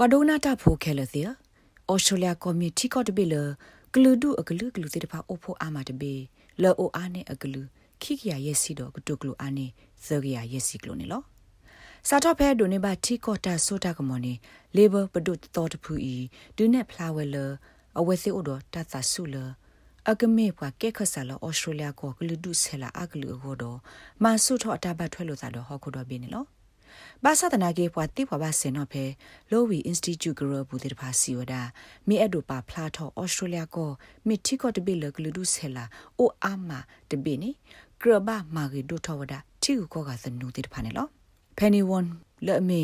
ပဒိုနာတာဖိုခဲလသီအော်စတြေးလျကော်မတီကော့တဘီလဂလူဒူအဂလူဂလူတေတဖာအိုဖိုအာမတဘေလောအိုအာနေအဂလူခိကရယက်စီတော့ကတုကလူအာနေဇဂရယက်စီကလိုနေလောစာတော့ဖဲဒိုနေပါတီကော့တာဆိုတာကမော်နေလေဘာပဒုတော်တဖူဤဒူနေဖလာဝဲလအဝဲစီအိုတော့တသဆုလအကမေပွားကဲခဆာလဩစတြေးလျကိုဂလူဒုဆဲလာအဂလူအကိုတော့မဆုထောအတဘတ်ထွဲလို့သာတော့ဟောခုတော့ပြနေလော ဘာသာတနာကေပွားတိပွားပါစင်တော့ဖဲလိုဝီအင်စတီကျူဂရဘူးတေတဖာစီဝဒမီအဒိုပါဖလာထောဩစတြေးလျကိုမီတီကောတဘီလဂလူဒုဆဲလာအိုအာမာတဘီနီဂရဘာမာဂီဒိုထောဝဒတီကူကောကသနူတေတဖာနေလောဖန်နီဝွန်လဲ့မေ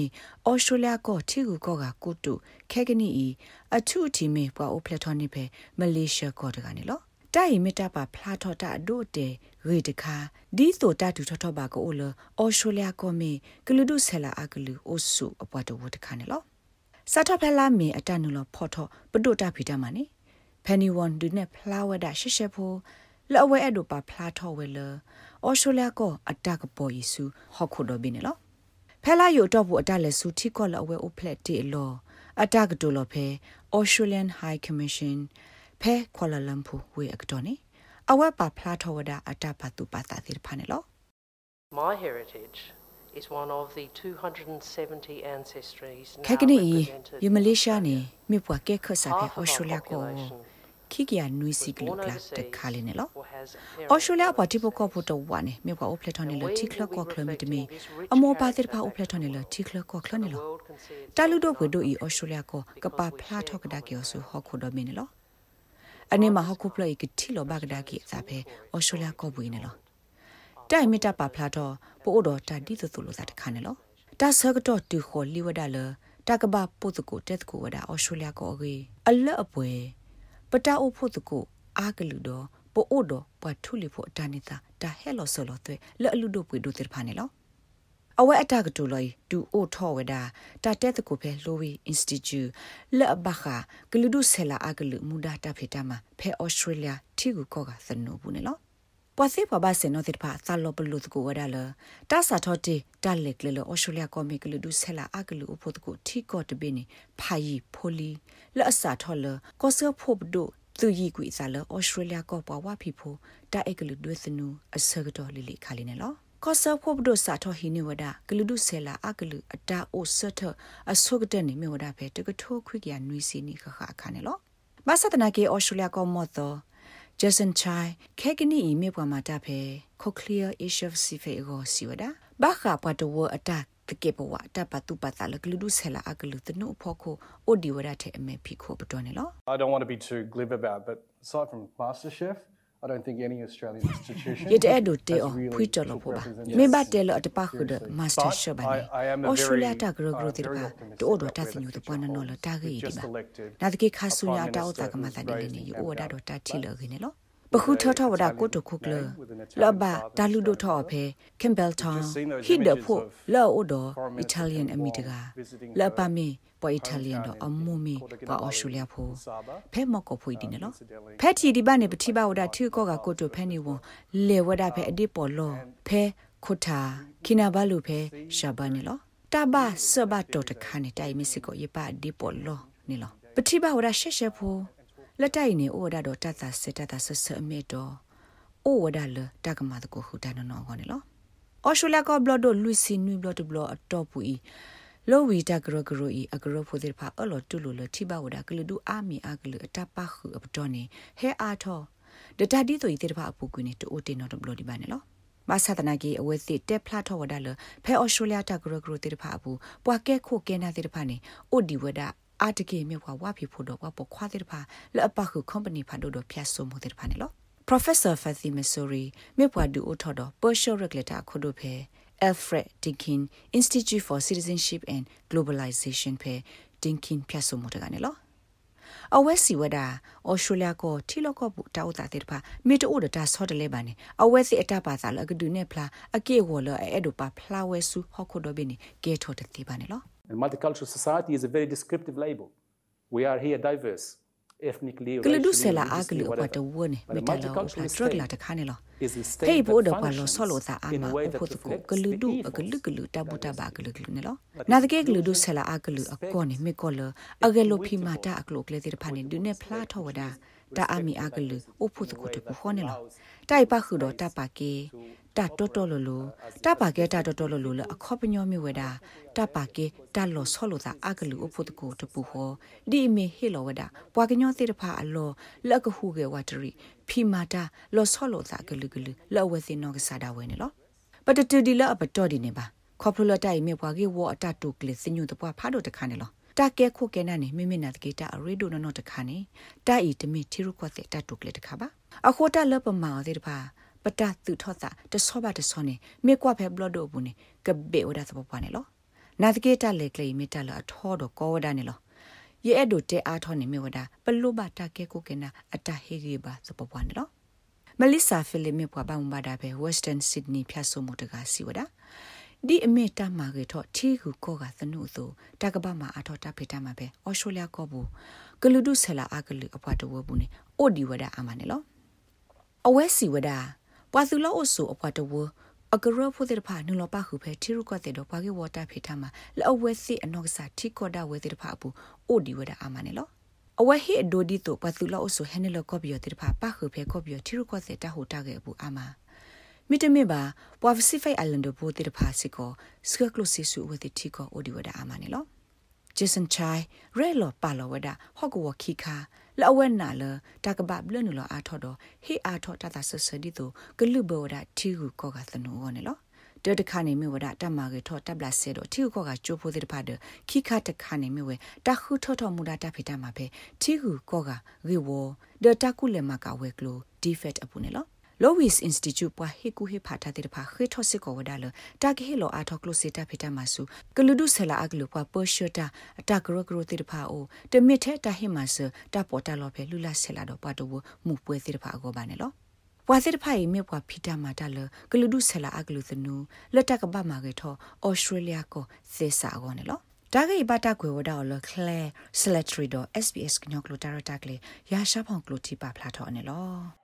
ဩစတြေးလျကိုတီကူကောကကုတုခဲကနီအီအထုအတီမေပွားအိုပလက်ထော်နိဖဲမလေးရှားကောတကနေလော တိုင်မီတာပါဖလာထော်တာဒိုတေရေတခါဒီဆိုတတူထော်ထော်ပါကိုလအော်စတြေးလျကောမီဂလူဒုဆဲလာအဂလူအိုဆုအပွားတဝတခါနေလောစာထဖလာမီအတနုလဖော်ထော်ပဒုတာဖီတမနိဖန်နီဝန်ဒုနေဖလာဝဒရှေရှေဖိုလော်ဝဲအဒိုပါဖလာထော်ဝဲလအော်စတြေးလျကောအတကပေါ်ယေစုဟော့ခုဒိုဘင်းနော်ဖဲလာယိုတော့ဘူးအတလက်စုထိကောလော်ဝဲအိုဖလက်တီလောအတကတိုလော်ဖဲ Australian High Commission ဖဲခွာလာလမ်ပူဝေအကတော်နေအဝက်ပါဖလားထောဝဒအတပါတူပါတာတိဖာနေလော My heritage is one of the 270 ancestries ခက်ကနီယမလေးရှားနေမြပွားကဲခဆာဖဲအော်စတြေးလျကိုခိကရနွီစီကလူကလာတခါလေးနေလောအော်စတြေးလျပါတိပကောဖို့တော့ဝါနေမြပွားအိုဖလက်ထော်နေလတိခလကောခလမီတမီအမောပါတိပါအိုဖလက်ထော်နေလတိခလကောခလနေလောတာလူတော့ဘွေတို့ဤအော်စတြေးလျကိုကပါဖလားထောက်ကဒါကေဆူဟောခုတော့မင်းနေလော အနေမှာဟခုပလိုက်ကတိလောဘကဒါကိစာဖဲဩစတြေးလျကောပွေးနေလောတိုင်မီတာပါဖလာတော့ပို့တော့တာဒီသသူလို့စားတခါနေလောတာဆကတော့တူခေါ်လီဝဒါလတာကဘာပုတ်ကိုတက်ကိုဝဒါဩစတြေးလျကောအကြီးအလက်အပွဲပတာအိုဖို့တကိုအာကလူတော့ပို့တော့ပွားထုလီဖို့တာနေတာတာဟဲလောဆလောတဲ့လက်အလူတို့ပွေတို့တဲ့ဖာနေလော အဝဲအတကတူလော်ဒူအိုထောဝဒါတာတက်တကိုဖဲလိုဝီအင်စတီကျူလက်ဘခါဂလူဒုဆဲလာအဂလူမူဒါတာဖေတာမှာဖဲဩစတြေးလျတီကူကောကသနူဘူးနေလောပွာစီပဘာစင်နိုတိဖာသလောပလူတကိုဝဒါလတာစာထောတီတာလက်ကလဩစတြေးလျကောမီဂလူဒုဆဲလာအဂလူအဖို့တကိုတီကောတပိနေဖာယီဖိုလီလက်အစာထောလကောဆဖို့ဘဒိုသူယီကွေစားလဩစတြေးလျကောပွားဝဖီဖိုတာအဂလူဒွေသနူအစကတော်လီလီခါလီနေလော ကောဆာဖို့ဘဒစာထောဟိနေဝဒဂလူဒုဆဲလာအကလူအတာအိုဆတ်အဆုကတဲ့နေမြဝဒဖဲတကထိုးခွိကရနွီစီနီခခအခါနေလောမဆတနာကေအော်စတြေးလျကောမော့တော့ဂျက်ဆန်ချိုင်ခဲကနီအီမြေပွားမှာတဖဲခိုကလီယာအရှ်ဖ်စီဖေကိုစီဝဒဘာခါပတ်တော်အတာတကေပဝတပတူပတာလကလူဒုဆဲလာအကလူတနုဖို့ခိုအိုဒီဝဒတဲ့အမေဖီခိုပတော်နေလော I don't want to be too glib about but aside from MasterChef I don't think any Australian institution ရတဲ့ဒိုတေအဖွိတော်လို့ဖို့ပါမေဘတဲလအတပခုဒမာစတာရှပ်ပါနေအော်စတြေးလျတာဂရဂရတိပါတိုးတော့တသညူတပွားနော်လတာဂေဒီပါနာတကေခါဆူညာတာဥတာကမတာတယ်နေယူဝဒါတော့တာတီလခင်းနေလို့ပခုထထဝဒကိုတခုကလလဘဒါလူဒိုထောဖဲကင်ဘယ်တောင်ဟိဒဖို့လောအိုဒအီတလီယန်အမီတကလပမီ ပေါ်အီတလီယန်တော့အမူမီပါအော်စတြေးလျဖို့ဖဲမော့ကိုဖွေဒီနော်ဖဲတီဒီဘာနေပတိပါဝဒထီကောကကိုတိုဖဲနေဝလေဝဒဖဲအဒီပေါ်လောဖဲခုထာခိနာဘလူဖဲရှာဘာနေလောတဘာဆဘတော်တခါနေတိုင်မစ်စကိုရပါဒီပေါ်လောနေလောပတိပါဝဒရှက်ရှက်ဖို့လက်တိုင်နေဩဝဒတော့တတ်တာစစ်တတ်တာဆဆအမေတော့ဩဝဒလတကမာတကိုဟူတန်နော်ခေါနေလောအော်ရှူလာကောဘလဒိုလူစီနွီဘလဒဘလအတော့ပူဤ လောဝီတဂရဂရိုဤအဂရဖိုဒီဖာအလောတူလိုလတိဘဝဒကလဒူအာမီအကလအတပခုအပတော်နေဟဲအာထောဒတတီတိုဤတေတဖာအပူကွင်းနေတိုတင်နော်ဘလဒီပါနေလောမဆသနာကြီးအဝဲစစ်တက်ဖလာထောဝဒါလဖဲအော်စတြေးလျတဂရဂရိုတေတဖာအပူပွာကဲခိုကဲနာတေတဖာနေအိုဒီဝဒါအာတကေမြေခွာဝါဖီဖို့တော့ပခွာတဲ့ဖာလက်အပခု company ဖာတို့တော့ဖြတ်ဆိုမှုတဲ့ဖာနေလို့ Professor Fathy Missouri မြေပွားဒူအထော်တော့ Partial Regulator ခုတို့ဖဲ Alfred Dinkin Institute for Citizenship and Globalization ဖဲ Dinkin ဖြတ်ဆိုမှုတဲ့ကနေလို့အဝဲစီဝဒဩစတြေးလျကိုထီလော့ကော့ဘူးတောက်တာတဲ့ဖာမေတိုဒတာဆော့တလဲပါနေအဝဲစီအတပါစာလကဒူနေဖလာအကေဝလအဲ့ဒိုပါဖလာဝဲဆူဟခုဒိုဘင်းကေထောတဲ့တိပါနေလို့ And multicultural society is a very descriptive label. We are here diverse. Ethnically ကလဒုဆလာအကလူအပတဝနေမတလောပထရလာတခါနေလောဟေးဘိုးတော့ပါလောဆောလို့သာအမအဖို့တကိုကလူဒုအကလူကလူ တဘူတဘာကလူကလူနေလောနာတကဲကလူဒုဆလာအကလူအကောနေမေကောလအကလိုဖီမာတာအကလိုကလေတဲ့ဖာနေဒုနေဖလာထောဝဒါတာအမီအကလူအဖို့တကိုတပခေါနေလောတိုက်ပါခုတော့တပါကေတတော်တော်လိုလိုတပါကေတတော်တော်လိုလိုအခေါပညောမြဝဒါတပါကေတလောဆောလို့သာအကလူအဖို့တကိုတပူဟောဒီမေဟေလောဝဒါပွာကညောတိတဖာအလောလက်ကခုကေဝတရီဖီမာတာလောဆောလို့သာကလူကလူလောဝဲစင်နောကစားတာဝဲနေလောပတတူဒီလအပတော်ဒီနေပါခေါပလလတိုင်မြေပွာကေဝအတတုကလစညုတပွားဖားတော့တခါနေလော တာကဲခုကဲနာနေမိမိနာတကေတာအရီဒိုနနောတခါနေတာဤတမီတီရုကွတ်တဲ့တတုကလေတခါပါအခိုတာလပမာတဲ့တဖာပတသူထောတာတဆောပါတဆောနေမေကွာဖဲဘလဒိုဘူးနေကဘေဝဒသပပွားနေလောနာတကေတာလေကလေမီတာလာထောတော့ကောဝဒနေလော ye edo te a tho ne me wada pelu ba ta ke ko kena ata he ge ba so po ne lo melissa philip me pwa ba mu ba da be western sydney phya so mo ta ga si wada ဒီ အမေတမကေတော့ထီကူကောကသနုဆိုတကပမှာအထောတဖေတမှာပဲအော်စတြေးလျကောဘူးဂလူဒုဆလာအကလူအပွားတဝဘူးနေအိုဒီဝဒအာမနေလောအဝဲစီဝဒပွာသူလောအဆူအပွားတဝအကရဖို့တဲ့ဖာနုလောပါခုဖဲထီရုကတဲ့တော့ပွာကေဝတာဖေတမှာလောအဝဲစီအနောက်ကစားထီကောဒဝဲတဲ့ဖာဘူးအိုဒီဝဒအာမနေလောအဝဲဟိအဒိုဒီတော့ပွာသူလောအဆူဟဲနေလောကောဘီယတဲ့ဖာပါခုဖဲကောဘီယထီရုကတဲ့တဟိုတာကေဘူးအာမ မိတမေပါပွာပစီဖိတ်အိုင်လန်ဒဘိုတေတဖာစီကိုစကကလိုစီဆူဝတိတီကိုအိုဒီဝဒအာမနီလောဂျေဆန်ချိုင်ရဲလောပါလောဝဒဟော့ကဝခိခါလောဝဲနာလတကပဘလနလောအာထော်တော့ဟေအာထော်တတဆဆဒီတိုဂလူဘောဒတီဟုကောကသနောဝနေလောတတခါနေမြဝဒတမကေထောတပ်လာဆေတော့တီဟုကောကကျိုးဖို့တဲ့ဖာဒခိခါတခါနေမြဝတခုထောထောမူဒတာဖေတမှာပဲတီဟုကောကရေဝဒတကုလေမကဝဲကလိုဒီဖက်အပူနေလော Lois Institute ပွားဟေကူဟေဖာတာတဲ့ဖာခေထောစစ်ကိုဝဒါလတာကေဟေလောအာထောကလိုစီတာဖေတာမဆူကလူဒုဆလာအကလူပွားပေါ်ရှ်တာအတာဂရဂရတဲ့ဖာအိုတမစ်ထဲတာဟေမဆတာပေါ်တာလောဖေလူလာဆလာတော့ပွားတော့မူပွဲတဲ့ဖာအကောပါနေလောပွာစစ်ဖိုင်မေပွာဖီတာမာတာလကလူဒုဆလာအကလူသနူလက်တကပမာကေထောဩစတြေးလျကိုသေစာကောနေလောဒါဂိဘတာကွေဝဒါလကလဲဆလက်ထရီဒို SBS ကညောကလိုတာရတာကလေရာရှာဖောင်ကလိုတီပါဖလာထောနေလော